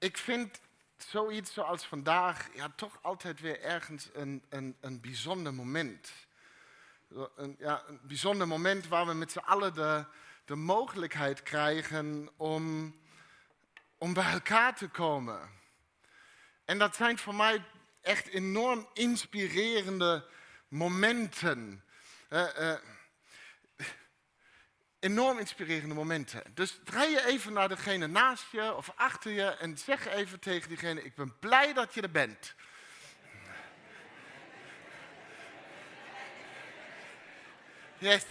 ik vind zoiets zoals vandaag ja, toch altijd weer ergens een, bijzonder moment. Een, ja, bijzonder moment waar we met z'n allen de, mogelijkheid krijgen om, om bij elkaar te komen. En dat zijn voor mij echt enorm inspirerende momenten. Uh, uh, enorm inspirerende momenten. Dus draai je even naar degene naast je of achter je en zeg even tegen diegene: Ik ben blij dat je er bent. Yes.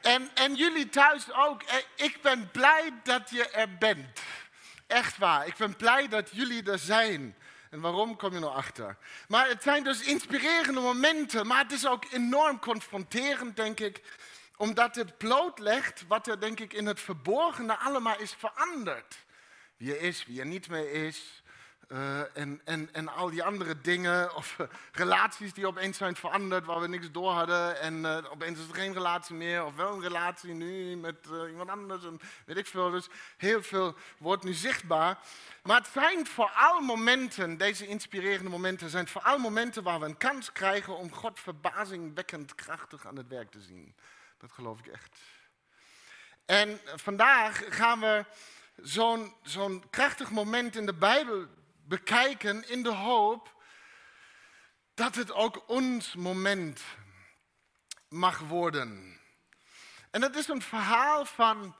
En, en jullie thuis ook. Eh, ik ben blij dat je er bent. Echt waar. Ik ben blij dat jullie er zijn. En waarom kom je nog achter? Maar het zijn dus inspirerende momenten, maar het is ook enorm confronterend, denk ik, omdat het blootlegt wat er, denk ik, in het verborgene allemaal is veranderd. Wie er is, wie er niet meer is, uh, en, en, en al die andere dingen, of uh, relaties die opeens zijn veranderd waar we niks door hadden. En uh, opeens is er geen relatie meer, of wel een relatie nu met iemand anders. En weet ik veel. Dus heel veel wordt nu zichtbaar. Maar het zijn vooral momenten, deze inspirerende momenten, zijn vooral momenten waar we een kans krijgen om God verbazingwekkend krachtig aan het werk te zien. Dat geloof ik echt. En vandaag gaan we zo'n zo'n krachtig moment in de Bijbel bekijken in de hoop dat het ook ons moment mag worden. En dat is een verhaal van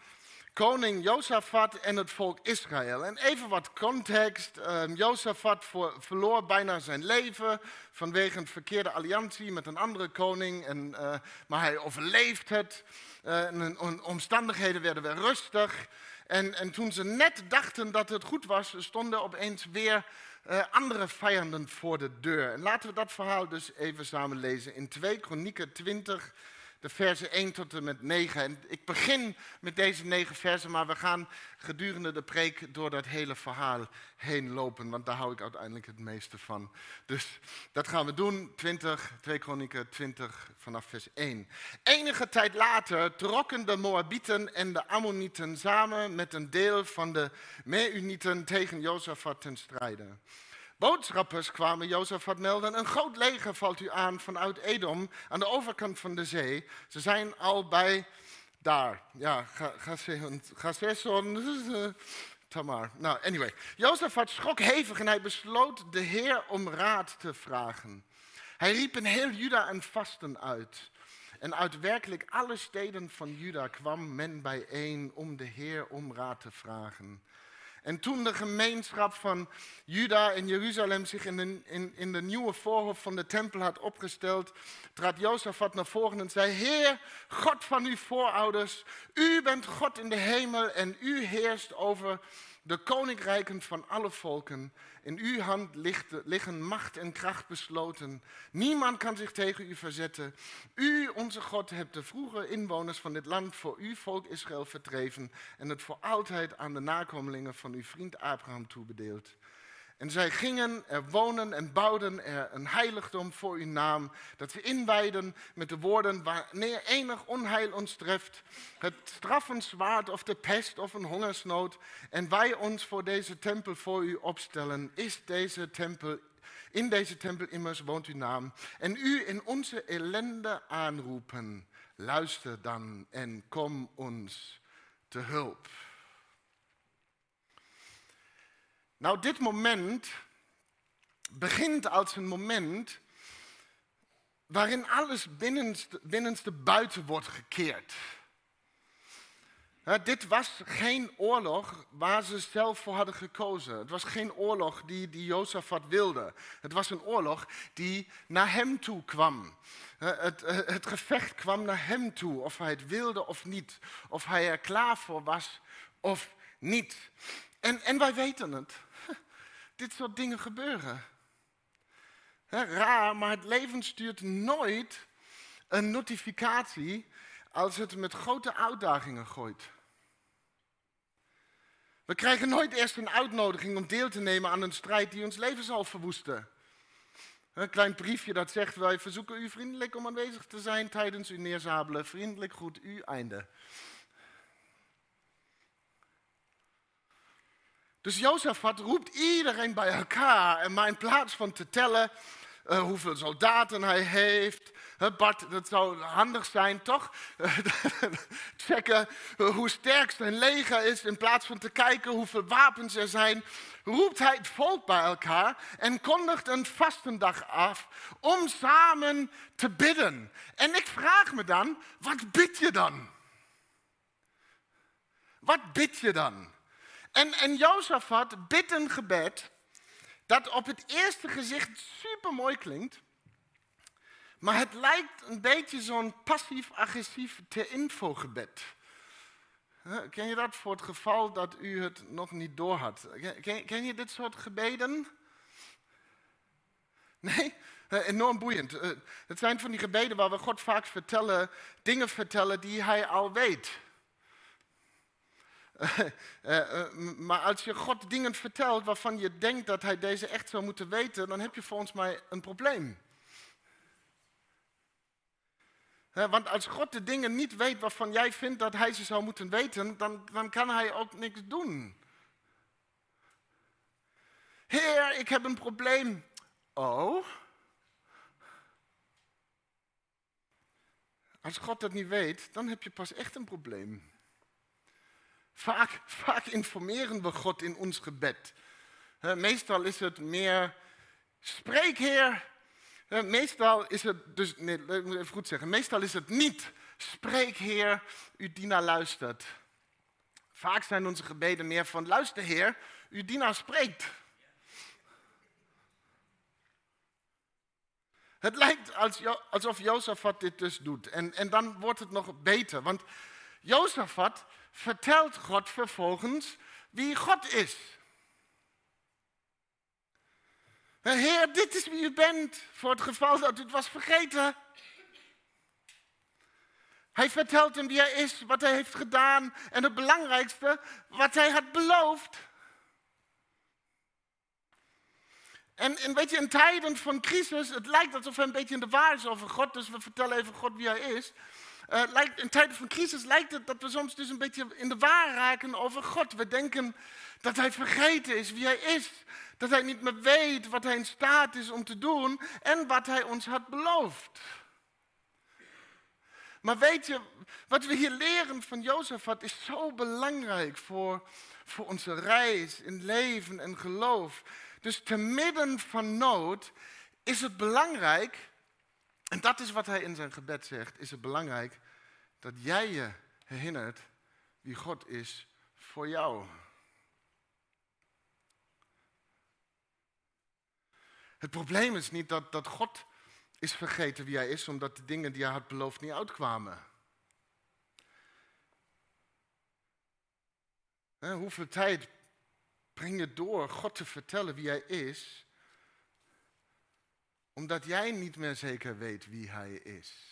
koning Jozefat en het volk Israël. En even wat context. Uh, Jozefat verloor bijna zijn leven vanwege een verkeerde alliantie met een andere koning. En, uh, maar hij overleeft het. Uh, en omstandigheden werden weer rustig. En, en toen ze net dachten dat het goed was, stonden opeens weer uh, andere vijanden voor de deur. En laten we dat verhaal dus even samen lezen in 2 Kronieken 20, de versen 1 tot en met 9. En ik begin met deze negen versen, maar we gaan gedurende de preek door dat hele verhaal heen lopen, want daar hou ik uiteindelijk het meeste van. Dus dat gaan we doen, 20, 2 Kronieken 20 vanaf vers 1. Enige tijd later trokken de Moabieten en de Ammonieten samen met een deel van de Meunieten tegen Jozefat ten strijde. Boodschappers kwamen Jozefat melden, een groot leger valt u aan vanuit Edom, aan de overkant van de zee. Ze zijn al bij daar. Ja, Gazesson, Tamar. Nou, anyway. Jozefat schrok hevig en hij besloot de Heer om raad te vragen. Hij riep in heel Juda een vasten uit. En uit werkelijk alle steden van Juda kwam men bijeen om de Heer om raad te vragen. En toen de gemeenschap van Juda en Jeruzalem zich in de, in, in de nieuwe voorhof van de tempel had opgesteld, trad Jozefat naar voren en zei, Heer, God van uw voorouders, u bent God in de hemel en u heerst over de koninkrijken van alle volken. In uw hand liggen macht en kracht besloten. Niemand kan zich tegen u verzetten. U, onze God, hebt de vroege inwoners van dit land voor uw volk Israël verdreven en het voor altijd aan de nakomelingen van uw vriend Abraham toebedeeld. En zij gingen er wonen en bouwden er een heiligdom voor uw naam, dat ze inwijden met de woorden, wanneer enig onheil ons treft, het straffenzwaard of de pest of een hongersnood, en wij ons voor deze tempel voor u opstellen, is deze tempel, in deze tempel immers woont uw naam, en u in onze ellende aanroepen, luister dan en kom ons te hulp. Nou, dit moment begint als een moment waarin alles binnenste, binnenste buiten wordt gekeerd. dit was geen oorlog waar ze zelf voor hadden gekozen. Het was geen oorlog die, die Jozefat wilde. Het was een oorlog die naar hem toe kwam. het, het gevecht kwam naar hem toe, of hij het wilde of niet. Of hij er klaar voor was of niet. En, en wij weten het dit soort dingen gebeuren. raar, maar het leven stuurt nooit een notificatie als het met grote uitdagingen gooit. We krijgen nooit eerst een uitnodiging om deel te nemen aan een strijd die ons leven zal verwoesten. Een klein briefje dat zegt: Wij verzoeken u vriendelijk om aanwezig te zijn tijdens uw neerzabelen. Vriendelijk goed, u einde. Dus Jozefat roept iedereen bij elkaar. En maar in plaats van te tellen uh, hoeveel soldaten hij heeft. Dat zou handig zijn, toch? Checken hoe sterk zijn leger is. In plaats van te kijken hoeveel wapens er zijn, roept hij het volk bij elkaar en kondigt een vastendag af om samen te bidden. En ik vraag me dan, wat bid je dan? Wat bid je dan? En, en Jozefat bidt een gebed dat op het eerste gezicht super mooi klinkt. Maar het lijkt een beetje zo'n passief-agressief ter-info gebed. Ken je dat voor het geval dat u het nog niet doorhad? Ken, ken je dit soort gebeden? Nee? Enorm boeiend. Eh, het zijn van die gebeden waar we God vaak vertellen, dingen vertellen die hij al weet. Eh, eh, maar als je God dingen vertelt waarvan je denkt dat hij deze echt zou moeten weten, dan heb je volgens mij een probleem. Want als God de dingen niet weet waarvan jij vindt dat hij ze zou moeten weten, dan, dan kan hij ook niks doen. Heer, ik heb een probleem. Oh. Als God dat niet weet, dan heb je pas echt een probleem. Vaak, informeren we God in ons gebed. Meestal is het meer, spreek Heer. Meestal is het, dus, nee, ik moet even goed zeggen, meestal is het niet, spreek Heer, uw dienaar luistert. Vaak zijn onze gebeden meer van, luister Heer, uw dienaar spreekt. Het lijkt alsof Jozefat dit dus doet. En, en dan wordt het nog beter. Want Jozefat vertelt God vervolgens wie God is. Heer, dit is wie u bent, voor het geval dat u het was vergeten. Hij vertelt hem wie hij is, wat hij heeft gedaan en het belangrijkste, wat hij had beloofd. En, en weet je, in tijden van crisis, het lijkt alsof hij een beetje in de waar is over God, dus we vertellen even God wie hij is. Uh, lijkt, in tijden van crisis lijkt het dat we soms dus een beetje in de waar raken over God. We denken dat hij vergeten is wie hij is. Dat hij niet meer weet wat hij in staat is om te doen en wat hij ons had beloofd. Maar weet je, wat we hier leren van Jozefat is zo belangrijk voor, voor onze reis in leven en geloof. Dus te midden van nood is het belangrijk, en dat is wat hij in zijn gebed zegt, is het belangrijk dat jij je herinnert wie God is voor jou. Het probleem is niet dat, dat God is vergeten wie hij is, omdat de dingen die hij had beloofd niet uitkwamen. hoeveel tijd breng je door God te vertellen wie hij is, omdat jij niet meer zeker weet wie hij is?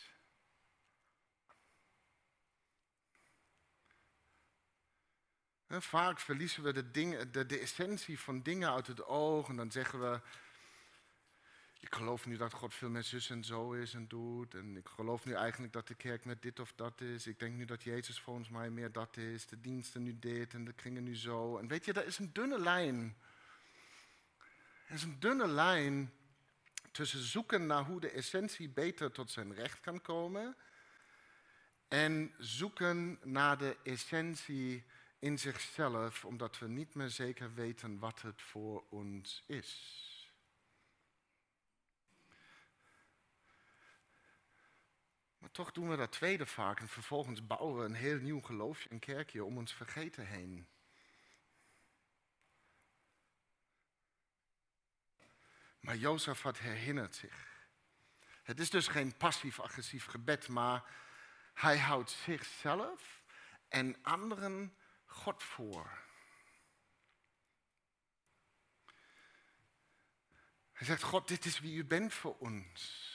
Vaak verliezen we de, de, essentie van dingen uit het oog en dan zeggen we, ik geloof nu dat God veel meer zus en zo is en doet. En ik geloof nu eigenlijk dat de kerk met dit of dat is. Ik denk nu dat Jezus volgens mij meer dat is. De diensten nu dit en de kringen nu zo. En weet je, dat is een dunne lijn. Er is een dunne lijn tussen zoeken naar hoe de essentie beter tot zijn recht kan komen. En zoeken naar de essentie in zichzelf, omdat we niet meer zeker weten wat het voor ons is. Maar toch doen we dat tweede vaak en vervolgens bouwen we een heel nieuw geloofje, een kerkje om ons vergeten heen. Maar Jozefat herinnert zich. Het is dus geen passief-agressief gebed, maar hij houdt zichzelf en anderen God voor. Hij zegt, God, dit is wie u bent voor ons.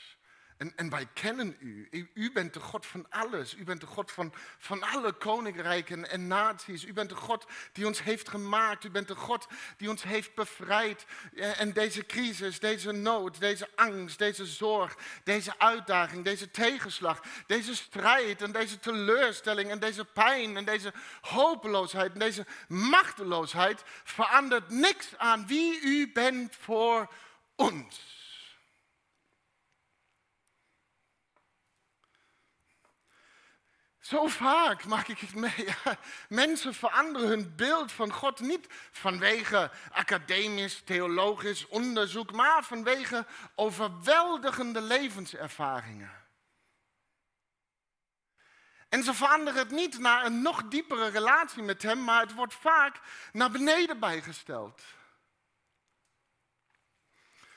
En, wij kennen u. u. bent de God van alles. U bent de God van, van alle koninkrijken en naties. U bent de God die ons heeft gemaakt. U bent de God die ons heeft bevrijd. En deze crisis, deze nood, deze angst, deze zorg, deze uitdaging, deze tegenslag, deze strijd en deze teleurstelling en deze pijn en deze hopeloosheid en deze machteloosheid verandert niks aan wie u bent voor ons. Zo vaak maak ik het mee. Mensen veranderen hun beeld van God niet vanwege academisch, theologisch onderzoek, maar vanwege overweldigende levenservaringen. En ze veranderen het niet naar een nog diepere relatie met Hem, maar het wordt vaak naar beneden bijgesteld.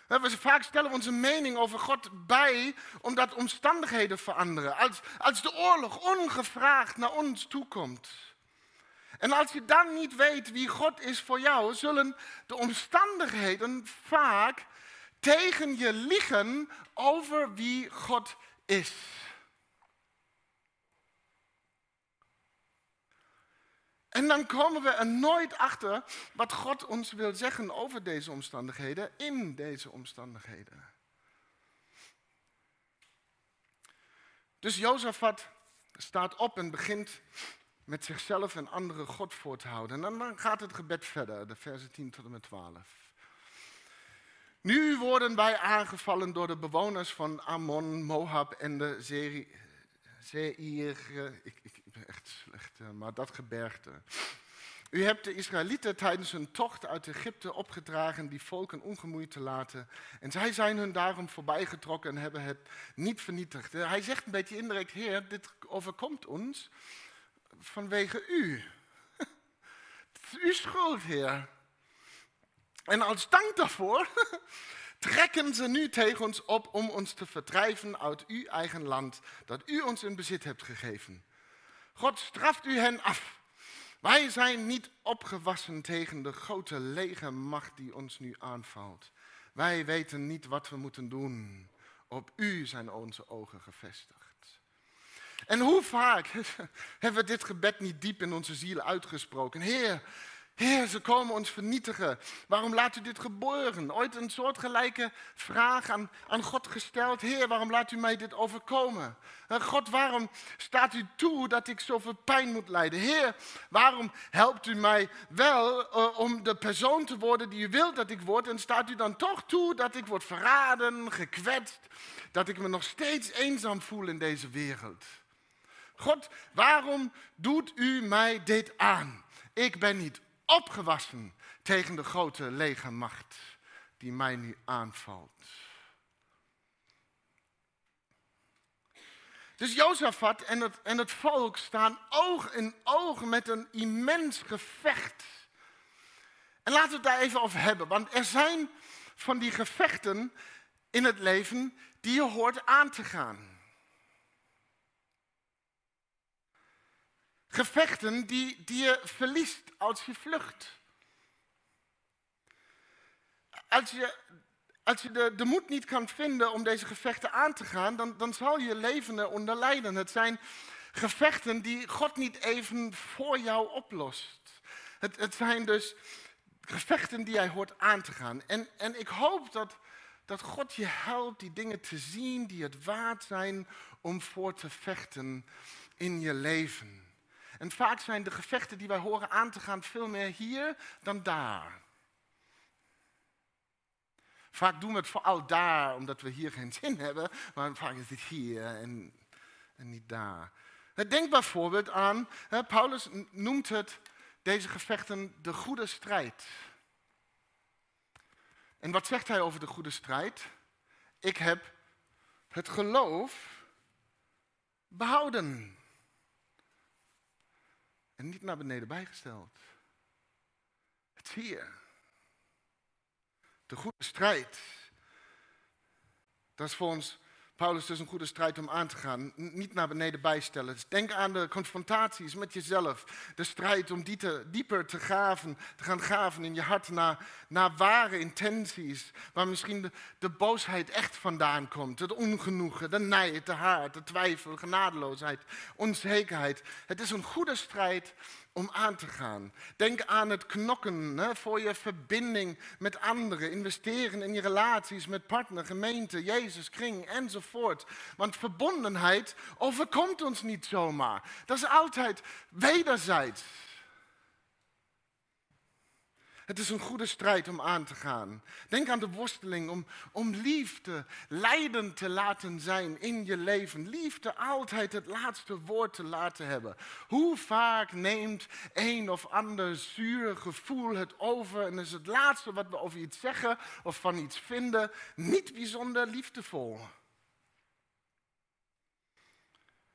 We vaak stellen we onze mening over God bij omdat omstandigheden veranderen. Als, als de oorlog ongevraagd naar ons toekomt. En als je dan niet weet wie God is voor jou, zullen de omstandigheden vaak tegen je liegen over wie God is. En dan komen we er nooit achter wat God ons wil zeggen over deze omstandigheden, in deze omstandigheden. Dus Jozefat staat op en begint met zichzelf en anderen God voor te houden. En dan gaat het gebed verder, de versen 10 tot en met 12. Nu worden wij aangevallen door de bewoners van Ammon, Moab en de Zeir. Ik, echt slecht, maar dat gebergte. U hebt de Israëlieten tijdens hun tocht uit Egypte opgedragen die volken ongemoeid te laten. En zij zijn hun daarom voorbijgetrokken en hebben het niet vernietigd. Hij zegt een beetje indirect, Heer, dit overkomt ons vanwege u. Het is uw schuld, Heer. En als dank daarvoor trekken ze nu tegen ons op om ons te verdrijven uit uw eigen land, dat u ons in bezit hebt gegeven. God straft u hen af. Wij zijn niet opgewassen tegen de grote lege macht die ons nu aanvalt. Wij weten niet wat we moeten doen. Op u zijn onze ogen gevestigd. En hoe vaak hebben we dit gebed niet diep in onze ziel uitgesproken? Heer, Heer, ze komen ons vernietigen. Waarom laat u dit gebeuren? Ooit een soortgelijke vraag aan, aan God gesteld. Heer, waarom laat u mij dit overkomen? God, waarom staat u toe dat ik zoveel pijn moet lijden? Heer, waarom helpt u mij wel uh, om de persoon te worden die u wilt dat ik word? En staat u dan toch toe dat ik word verraden, gekwetst? Dat ik me nog steeds eenzaam voel in deze wereld? God, waarom doet u mij dit aan? Ik ben niet opgewassen tegen de grote legermacht die mij nu aanvalt. Dus Jozefat en het, en het volk staan oog in oog met een immens gevecht. En laten we het daar even over hebben, want er zijn van die gevechten in het leven die je hoort aan te gaan. Gevechten die, die je verliest als je vlucht. Als je, als je de, de moed niet kan vinden om deze gevechten aan te gaan, dan, dan zal je leven eronder lijden. Het zijn gevechten die God niet even voor jou oplost. Het, het zijn dus gevechten die hij hoort aan te gaan. En, en ik hoop dat, dat God je helpt die dingen te zien die het waard zijn om voor te vechten in je leven. En vaak zijn de gevechten die wij horen aan te gaan veel meer hier dan daar. Vaak doen we het vooral daar, omdat we hier geen zin hebben, maar vaak is het hier en, en niet daar. Denk bijvoorbeeld aan, Paulus noemt het, deze gevechten, de goede strijd. En wat zegt hij over de goede strijd? Ik heb het geloof behouden en niet naar beneden bijgesteld. Het is hier. De goede strijd. Dat is voor ons Paulus, het is een goede strijd om aan te gaan. Niet naar beneden bijstellen. Dus denk aan de confrontaties met jezelf. De strijd om dieper te, gaven, te gaan graven in je hart naar, naar ware intenties. Waar misschien de, boosheid echt vandaan komt. Het ongenoegen, de nijd, de haat, de twijfel, de genadeloosheid, onzekerheid. Het is een goede strijd om aan te gaan. Denk aan het knokken hè, voor je verbinding met anderen. Investeren in je relaties met partner, gemeente, Jezus, kring enzovoort. Want verbondenheid overkomt ons niet zomaar. Dat is altijd wederzijds. Het is een goede strijd om aan te gaan. Denk aan de worsteling om, om liefde leidend te laten zijn in je leven. Liefde altijd het laatste woord te laten hebben. Hoe vaak neemt een of ander zuur gevoel het over en is het laatste wat we over iets zeggen of van iets vinden niet bijzonder liefdevol.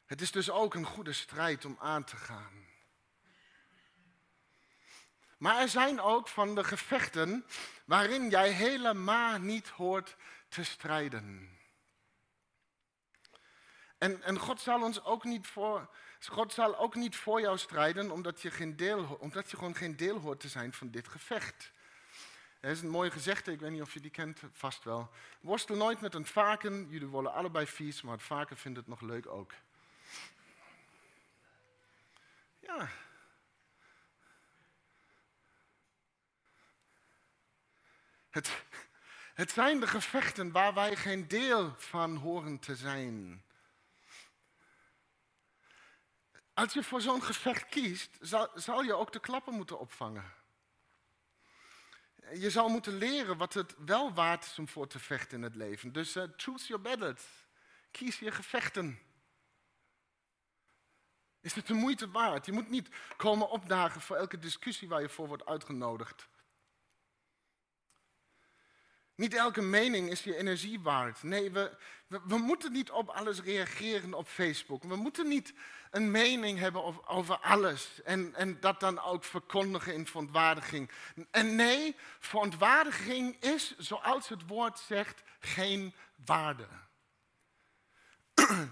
Het is dus ook een goede strijd om aan te gaan. Maar er zijn ook van de gevechten waarin jij helemaal niet hoort te strijden. En, en God zal ons ook niet voor, God zal ook niet voor jou strijden omdat je, geen deel, omdat je gewoon geen deel hoort te zijn van dit gevecht. Er is een mooie gezegde, ik weet niet of je die kent, vast wel. Worstel nooit met een vaken, jullie worden allebei vies, maar het vaken vindt het nog leuk ook. Ja, Het, het zijn de gevechten waar wij geen deel van horen te zijn. Als je voor zo'n gevecht kiest, zal, zal, je ook de klappen moeten opvangen. Je zal moeten leren wat het wel waard is om voor te vechten in het leven. Dus uh, choose your battles. Kies je gevechten. Is het de moeite waard? Je moet niet komen opdagen voor elke discussie waar je voor wordt uitgenodigd. Niet elke mening is je energie waard. Nee, we, we, moeten niet op alles reageren op Facebook. We moeten niet een mening hebben over alles en, en dat dan ook verkondigen in verontwaardiging. En nee, verontwaardiging is, zoals het woord zegt, geen waarde.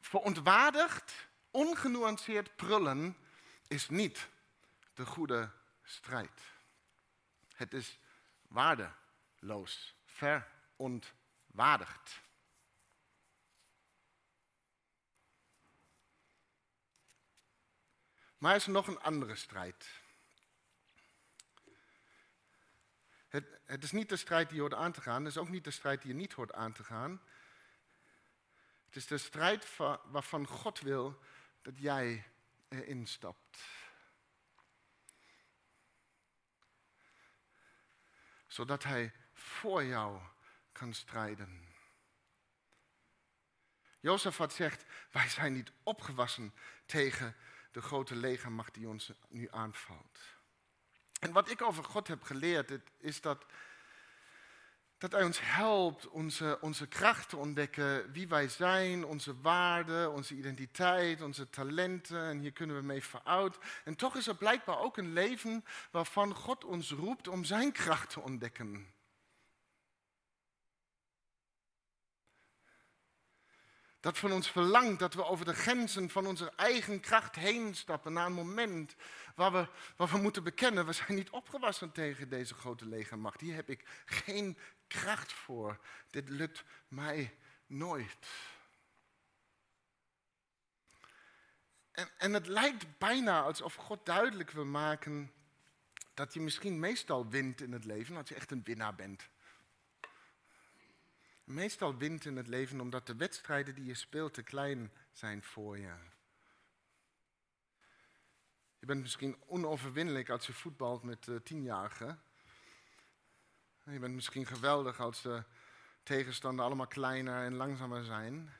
Verontwaardigd, ongenuanceerd prullen is niet de goede strijd. Het is waarde loos, verontwaardigd. Maar er is nog een andere strijd. Het, het, is niet de strijd die je hoort aan te gaan, het is ook niet de strijd die je niet hoort aan te gaan. Het is de strijd waarvan God wil dat jij erin stapt. Zodat Hij voor jou kan strijden. Jozefat zegt, wij zijn niet opgewassen tegen de grote legermacht die ons nu aanvalt. En wat ik over God heb geleerd, is dat, dat Hij ons helpt onze, onze kracht te ontdekken, wie wij zijn, onze waarden, onze identiteit, onze talenten. En hier kunnen we mee veroud. En toch is er blijkbaar ook een leven waarvan God ons roept om Zijn kracht te ontdekken. Dat van ons verlangt dat we over de grenzen van onze eigen kracht heen stappen naar een moment waar we, waar we moeten bekennen, we zijn niet opgewassen tegen deze grote legermacht. Hier heb ik geen kracht voor. Dit lukt mij nooit. En, en het lijkt bijna alsof God duidelijk wil maken dat je misschien meestal wint in het leven als je echt een winnaar bent meestal wint in het leven omdat de wedstrijden die je speelt te klein zijn voor je. Je bent misschien onoverwinnelijk als je voetbalt met uh, tienjarigen. Je bent misschien geweldig als de tegenstander allemaal kleiner en langzamer zijn.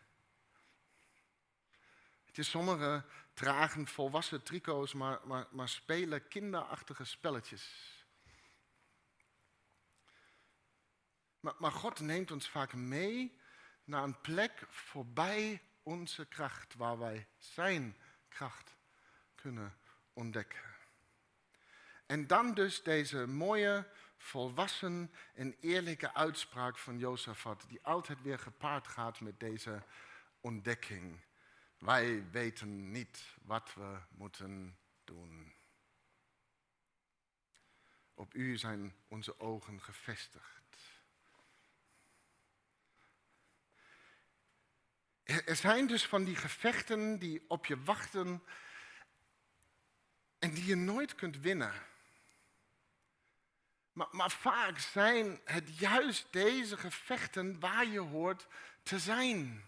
Het is sommige dragen volwassen trico's, maar, maar spelen kinderachtige spelletjes. Maar, God neemt ons vaak mee naar een plek voorbij onze kracht, waar wij Zijn kracht kunnen ontdekken. En dan dus deze mooie volwassen en eerlijke uitspraak van Jozefat, die altijd weer gepaard gaat met deze ontdekking. Wij weten niet wat we moeten doen. Op u zijn onze ogen gevestigd. Er zijn dus van die gevechten die op je wachten en die je nooit kunt winnen. Maar, maar, vaak zijn het juist deze gevechten waar je hoort te zijn.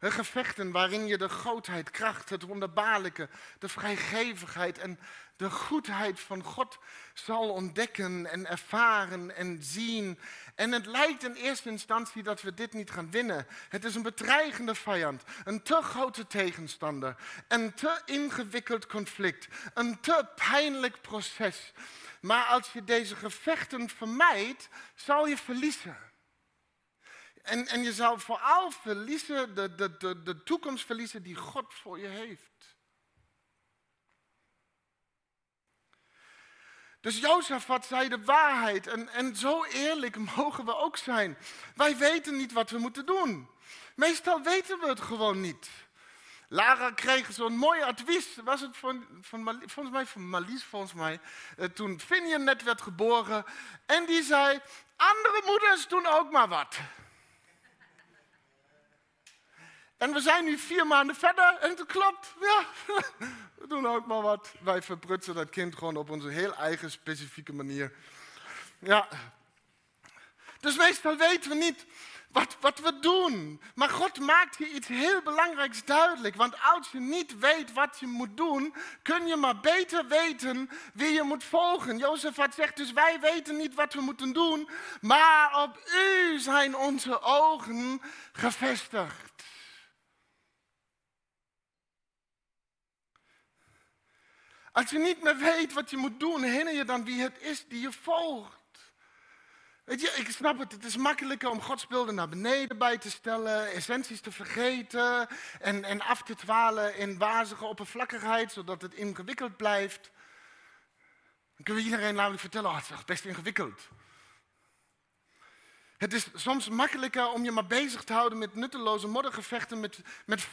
Gevechten waarin je de grootheid, kracht, het wonderbaarlijke, de vrijgevigheid en de goedheid van God zal ontdekken en ervaren en zien. En het lijkt in eerste instantie dat we dit niet gaan winnen. Het is een bedreigende vijand, een te grote tegenstander, een te ingewikkeld conflict, een te pijnlijk proces. Maar als je deze gevechten vermijdt, zal je verliezen. En, en je zal vooral verliezen, de, de, de, de toekomst verliezen die God voor je heeft. Dus Jozefat zei de waarheid en, en zo eerlijk mogen we ook zijn. Wij weten niet wat we moeten doen. Meestal weten we het gewoon niet. Lara kreeg zo'n mooi advies, was het van, van, volgens mij van Marlies, volgens mij, eh, toen Finian net werd geboren. En die zei, andere moeders doen ook maar wat. En we zijn nu vier maanden verder en het klopt. Ja, we doen ook maar wat. Wij verprutsen dat kind gewoon op onze heel eigen specifieke manier. Ja. Dus meestal weten we niet wat, we doen. Maar God maakt hier iets heel belangrijks duidelijk. Want als je niet weet wat je moet doen, kun je maar beter weten wie je moet volgen. Jozef had zegt dus, wij weten niet wat we moeten doen, maar op u zijn onze ogen gevestigd. Als je niet meer weet wat je moet doen, herinner je dan wie het is die je volgt. Weet je, ik snap het, het is makkelijker om godsbeelden naar beneden bij te stellen, essenties te vergeten en, en af te dwalen in wazige oppervlakkigheid, zodat het ingewikkeld blijft. Dan kunnen we iedereen namelijk vertellen, oh, het is best ingewikkeld. Het is soms makkelijker om je maar bezig te houden met nutteloze moddergevechten, met, met.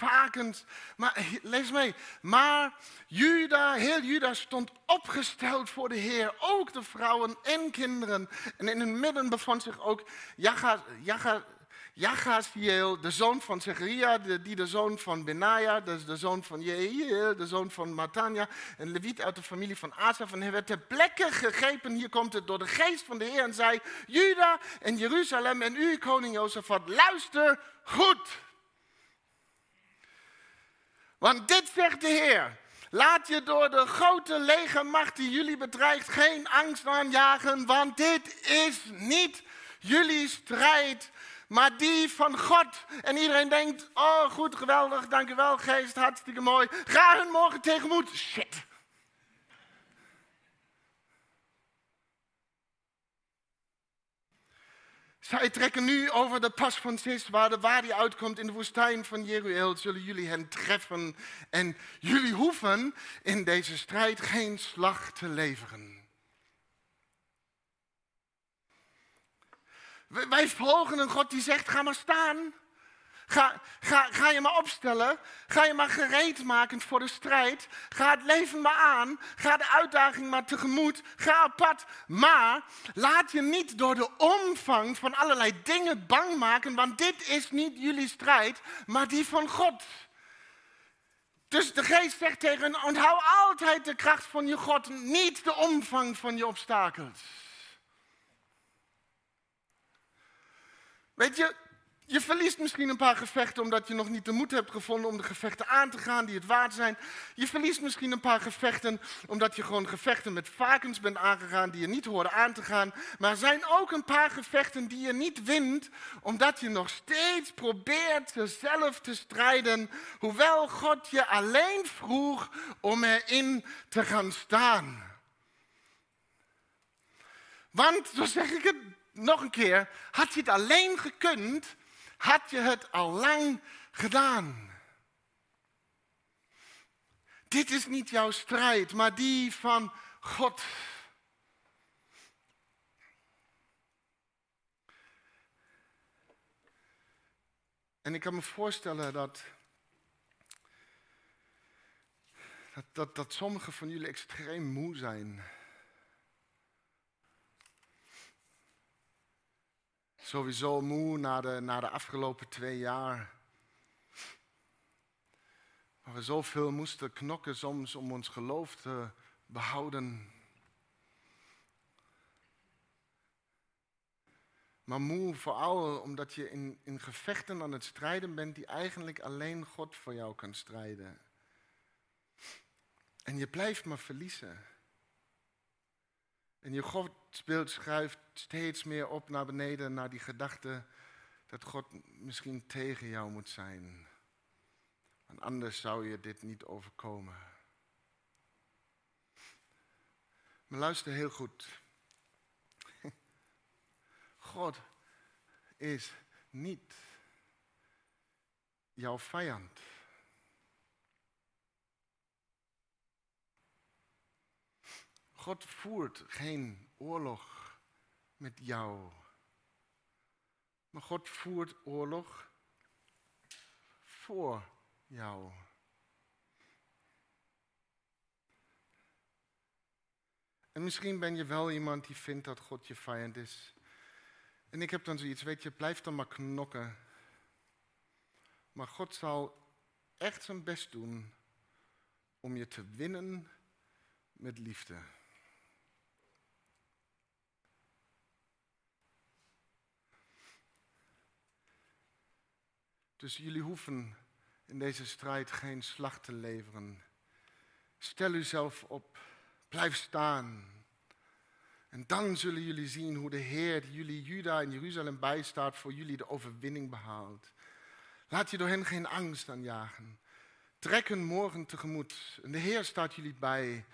Maar lees mee. Maar Juda, heel Juda stond opgesteld voor de Heer. Ook de vrouwen en kinderen. En in hun midden bevond zich ook Jaga, Jagaziel, de zoon van Zecharia, die de zoon van Benaja, dus de zoon van Jehiel, de zoon van Matania, een leviet uit de familie van Asaf. En hij werd ter plekke gegrepen, hier komt het, door de geest van de Heer en zei, Juda en Jeruzalem en u, koning Jozefat, luister goed. Want dit zegt de Heer, Laat je door de grote legermacht die jullie bedreigt geen angst aanjagen, want dit is niet jullie strijd, maar die van God. En iedereen denkt, oh goed, geweldig, dankjewel geest, hartstikke mooi. Ga hun morgen tegenmoet. Shit. Zij trekken nu over de pas van Sis, waar de wadi uitkomt in de woestijn van Jeruel. Zullen jullie hen treffen en jullie hoeven in deze strijd geen slag te leveren. Wij volgen een God die zegt, ga maar staan. Ga, ga, ga je maar opstellen. Ga je maar gereed maken voor de strijd. Ga het leven maar aan. Ga de uitdaging maar tegemoet. Ga op pad. Maar laat je niet door de omvang van allerlei dingen bang maken. Want dit is niet jullie strijd, maar die van God. Dus de geest zegt tegen onthoud altijd de kracht van je God. Niet de omvang van je obstakels. Weet je, je verliest misschien een paar gevechten omdat je nog niet de moed hebt gevonden om de gevechten aan te gaan die het waard zijn. Je verliest misschien een paar gevechten omdat je gewoon gevechten met varkens bent aangegaan die je niet hoorde aan te gaan. Maar er zijn ook een paar gevechten die je niet wint omdat je nog steeds probeert zelf te strijden, hoewel God je alleen vroeg om erin te gaan staan. Want, zo zeg ik het nog een keer, had je het alleen gekund, had je het al lang gedaan. Dit is niet jouw strijd, maar die van God. En ik kan me voorstellen dat, dat, dat, dat sommigen van jullie extreem moe zijn. Sowieso moe na de, na de afgelopen twee jaar. Waar we zoveel moesten knokken soms om ons geloof te behouden. Maar moe vooral omdat je in, in gevechten aan het strijden bent die eigenlijk alleen God voor jou kan strijden. En je blijft maar verliezen. En je Godsbeeld schuift steeds meer op naar beneden, naar die gedachte dat God misschien tegen jou moet zijn. Want anders zou je dit niet overkomen. Maar luister heel goed. God is niet jouw vijand. God voert geen oorlog met jou. Maar God voert oorlog voor jou. En misschien ben je wel iemand die vindt dat God je vijand is. En ik heb dan zoiets, weet je, blijf dan maar knokken. Maar God zal echt zijn best doen om je te winnen met liefde. Dus jullie hoeven in deze strijd geen slag te leveren. Stel uzelf op, blijf staan. En dan zullen jullie zien hoe de Heer, die jullie Juda en Jeruzalem bijstaat, voor jullie de overwinning behaalt. Laat je door hen geen angst aanjagen. Trek een morgen tegemoet. En de Heer staat jullie bij.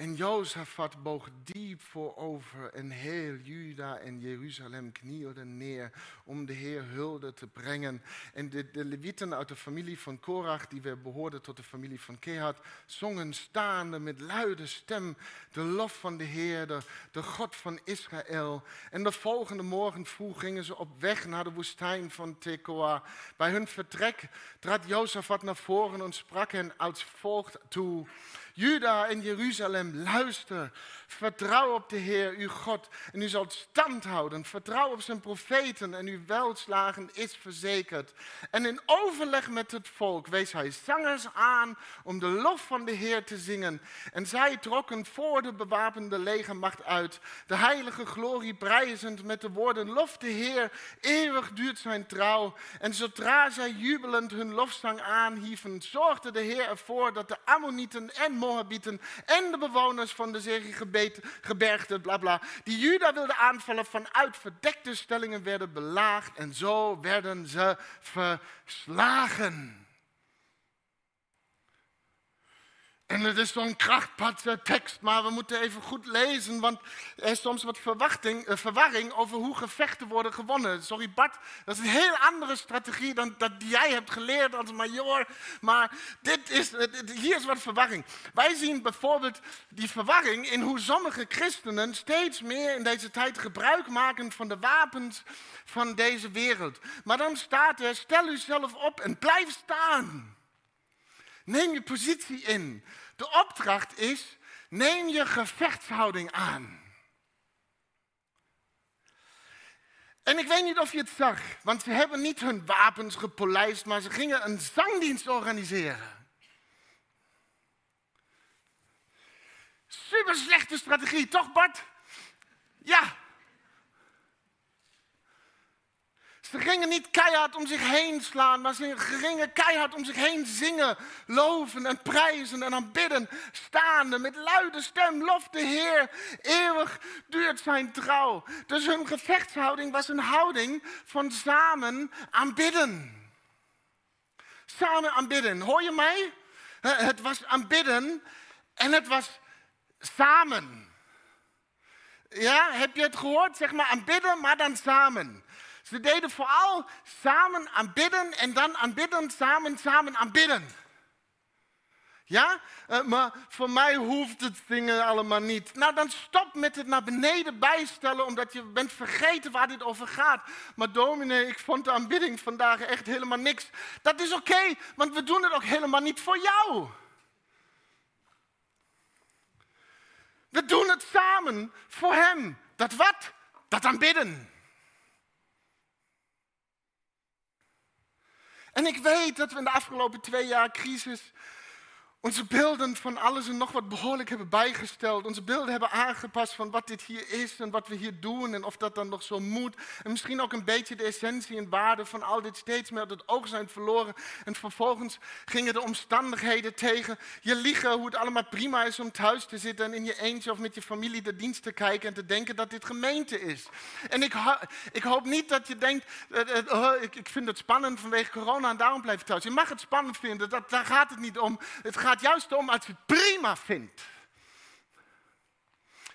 En Jozefat boog diep voorover en heel Juda en Jeruzalem knielden neer om de Heer hulde te brengen. En de, de Levieten uit de familie van Korach, die weer behoorden tot de familie van Kehat, zongen staande met luide stem de lof van de Heer, de, God van Israël. En de volgende morgen vroeg gingen ze op weg naar de woestijn van Tekoa. Bij hun vertrek trad Jozefat naar voren en sprak hen als volgt toe. Juda en Jeruzalem, luister. Vertrouw op de Heer, uw God, en u zult stand houden. Vertrouw op zijn profeten en uw welslagen is verzekerd. En in overleg met het volk wees hij zangers aan om de lof van de Heer te zingen. En zij trokken voor de bewapende legermacht uit, de heilige glorie prijzend met de woorden, lof de Heer, eeuwig duurt zijn trouw. En zodra zij jubelend hun lofzang aanhieven, zorgde de Heer ervoor dat de Ammonieten en Moabieten en de bewoners van de gebergte, bla bla, die Juda wilden aanvallen vanuit verdekte stellingen werden belaagd en zo werden ze verslagen. En het is zo'n krachtpatse tekst, maar we moeten even goed lezen, want er is soms wat verwachting, uh, verwarring over hoe gevechten worden gewonnen. Sorry Bart, dat is een heel andere strategie dan dat die jij hebt geleerd als major. Maar dit is, hier is wat verwarring. Wij zien bijvoorbeeld die verwarring in hoe sommige christenen steeds meer in deze tijd gebruik maken van de wapens van deze wereld. Maar dan staat er, stel uzelf op en blijf staan. Neem je positie in. De opdracht is, neem je gevechtshouding aan. En ik weet niet of je het zag, want ze hebben niet hun wapens gepolijst, maar ze gingen een zangdienst organiseren. Super slechte strategie, toch Bart? Ja, Ze gingen niet keihard om zich heen slaan, maar ze gingen keihard om zich heen zingen, loven en prijzen en aanbidden. Staande met luide stem, lof de Heer, eeuwig duurt zijn trouw. Dus hun gevechtshouding was een houding van samen aanbidden. Samen aanbidden, hoor je mij? Het was aanbidden en het was samen. Ja, heb je het gehoord? Zeg maar aanbidden, maar dan samen. Ze deden vooral samen aanbidden en dan aanbidden, samen, samen aanbidden. Ja, uh, maar voor mij hoeft het dingen allemaal niet. Nou, dan stop met het naar beneden bijstellen, omdat je bent vergeten waar dit over gaat. Maar dominee, ik vond de aanbidding vandaag echt helemaal niks. Dat is oké, want we doen het ook helemaal niet voor jou. We doen het samen voor Hem. Dat wat? Dat aanbidden. En ik weet dat we in de afgelopen twee jaar crisis onze beelden van alles en nog wat behoorlijk hebben bijgesteld. Onze beelden hebben aangepast van wat dit hier is en wat we hier doen en of dat dan nog zo moet. En misschien ook een beetje de essentie en waarde van al dit steeds meer uit het oog zijn verloren. En vervolgens gingen de omstandigheden tegen je liegen hoe het allemaal prima is om thuis te zitten en in je eentje of met je familie de dienst te kijken en te denken dat dit gemeente is. En ik, ik hoop niet dat je denkt, uh, ik, ik vind het spannend vanwege corona en daarom blijf ik thuis. Je mag het spannend vinden, dat, daar gaat het niet om. Het gaat gaat juist om als je het prima vindt.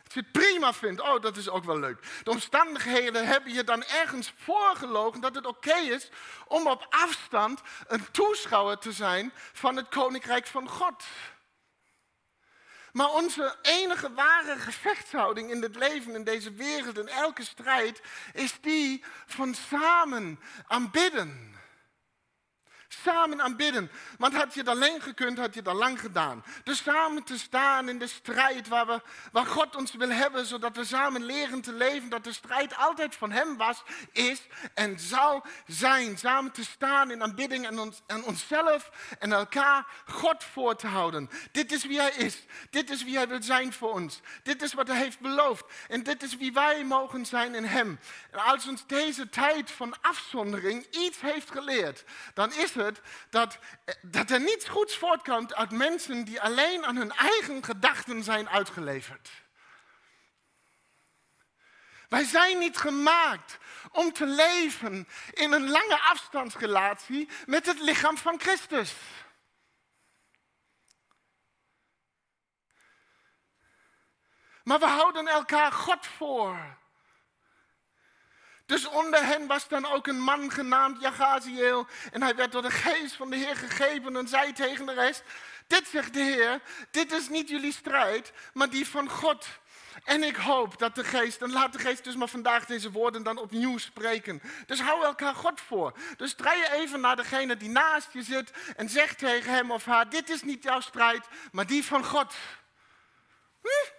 Als je het prima vindt, oh dat is ook wel leuk. De omstandigheden hebben je dan ergens voorgelogen dat het oké is om op afstand een toeschouwer te zijn van het koninkrijk van God. Maar onze enige ware gevechtshouding in het leven, in deze wereld, in elke strijd, is die van samen aanbidden. Samen aanbidden. Want had je het alleen gekund, had je het al lang gedaan. Dus samen te staan in de strijd waar, we, waar God ons wil hebben, zodat we samen leren te leven, dat de strijd altijd van Hem was, is en zal zijn. Samen te staan in aanbidding en, ons, en onszelf en elkaar God voor te houden. Dit is wie Hij is. Dit is wie Hij wil zijn voor ons. Dit is wat Hij heeft beloofd. En dit is wie wij mogen zijn in Hem. En als ons deze tijd van afzondering iets heeft geleerd, dan is het dat, dat er niets goeds voortkomt uit mensen die alleen aan hun eigen gedachten zijn uitgeleverd. Wij zijn niet gemaakt om te leven in een lange afstandsrelatie met het lichaam van Christus. Maar we houden elkaar God voor. Dus onder hen was dan ook een man genaamd Jagaziel. En hij werd door de geest van de Heer gegeven en zei tegen de rest: Dit zegt de Heer, dit is niet jullie strijd, maar die van God. En ik hoop dat de geest, en laat de geest dus maar vandaag deze woorden dan opnieuw spreken. Dus hou elkaar God voor. Dus draai je even naar degene die naast je zit en zeg tegen hem of haar: Dit is niet jouw strijd, maar die van God. Hm?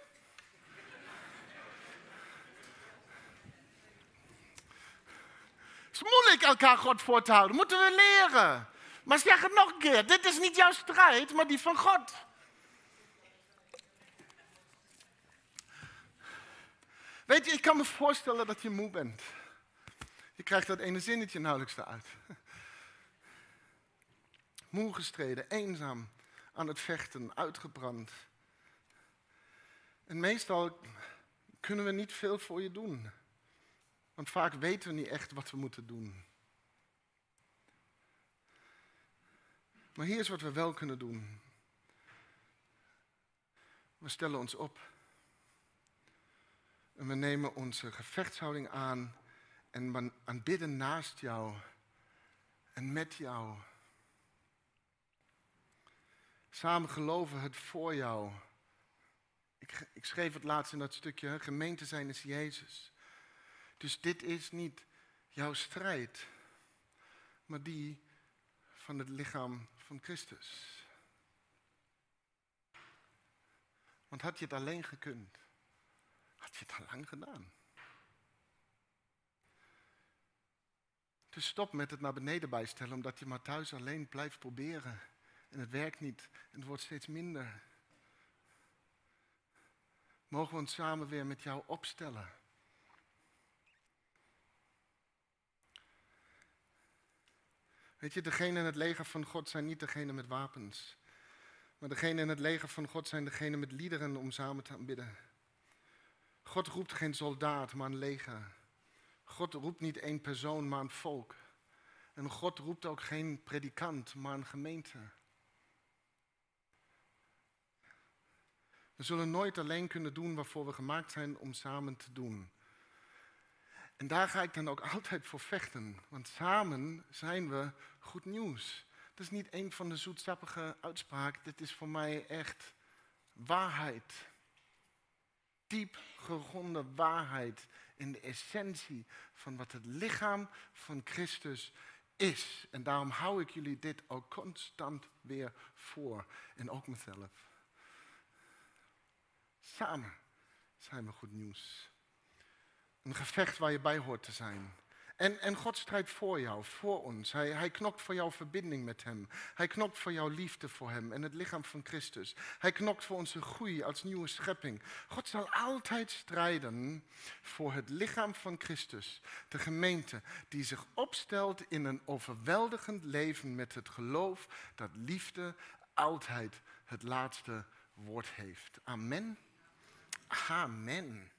Is moeilijk elkaar God voor te houden. Moeten we leren. Maar zeg het nog een keer. Dit is niet jouw strijd, maar die van God. Weet je, ik kan me voorstellen dat je moe bent. Je krijgt dat ene zinnetje nauwelijks eruit. Moe gestreden, eenzaam, aan het vechten, uitgebrand. En meestal kunnen we niet veel voor je doen. Want vaak weten we niet echt wat we moeten doen. Maar hier is wat we wel kunnen doen. We stellen ons op. En we nemen onze gevechtshouding aan en aanbidden naast jou en met jou. Samen geloven het voor jou. Ik, ik schreef het laatst in dat stukje, gemeente zijn is Jezus. Dus dit is niet jouw strijd, maar die van het lichaam van Christus. Want had je het alleen gekund, had je het al lang gedaan. Dus stop met het naar beneden bijstellen, omdat je maar thuis alleen blijft proberen. En het werkt niet en het wordt steeds minder. Mogen we ons samen weer met jou opstellen? Weet je, degene in het leger van God zijn niet degene met wapens. Maar degene in het leger van God zijn degene met liederen om samen te aanbidden. God roept geen soldaat, maar een leger. God roept niet één persoon, maar een volk. En God roept ook geen predikant, maar een gemeente. We zullen nooit alleen kunnen doen waarvoor we gemaakt zijn om samen te doen. En daar ga ik dan ook altijd voor vechten. Want samen zijn we goed nieuws. Dat is niet een van de zoetsappige uitspraken. Dit is voor mij echt waarheid. Diep gegronde waarheid in de essentie van wat het lichaam van Christus is. En daarom hou ik jullie dit ook constant weer voor. En ook mezelf. Samen zijn we goed nieuws. Een gevecht waar je bij hoort te zijn. En, en God strijdt voor jou, voor ons. Hij, hij knokt voor jouw verbinding met Hem. Hij knokt voor jouw liefde voor Hem en het lichaam van Christus. Hij knokt voor onze groei als nieuwe schepping. God zal altijd strijden voor het lichaam van Christus. De gemeente die zich opstelt in een overweldigend leven met het geloof dat liefde altijd het laatste woord heeft. Amen. Amen.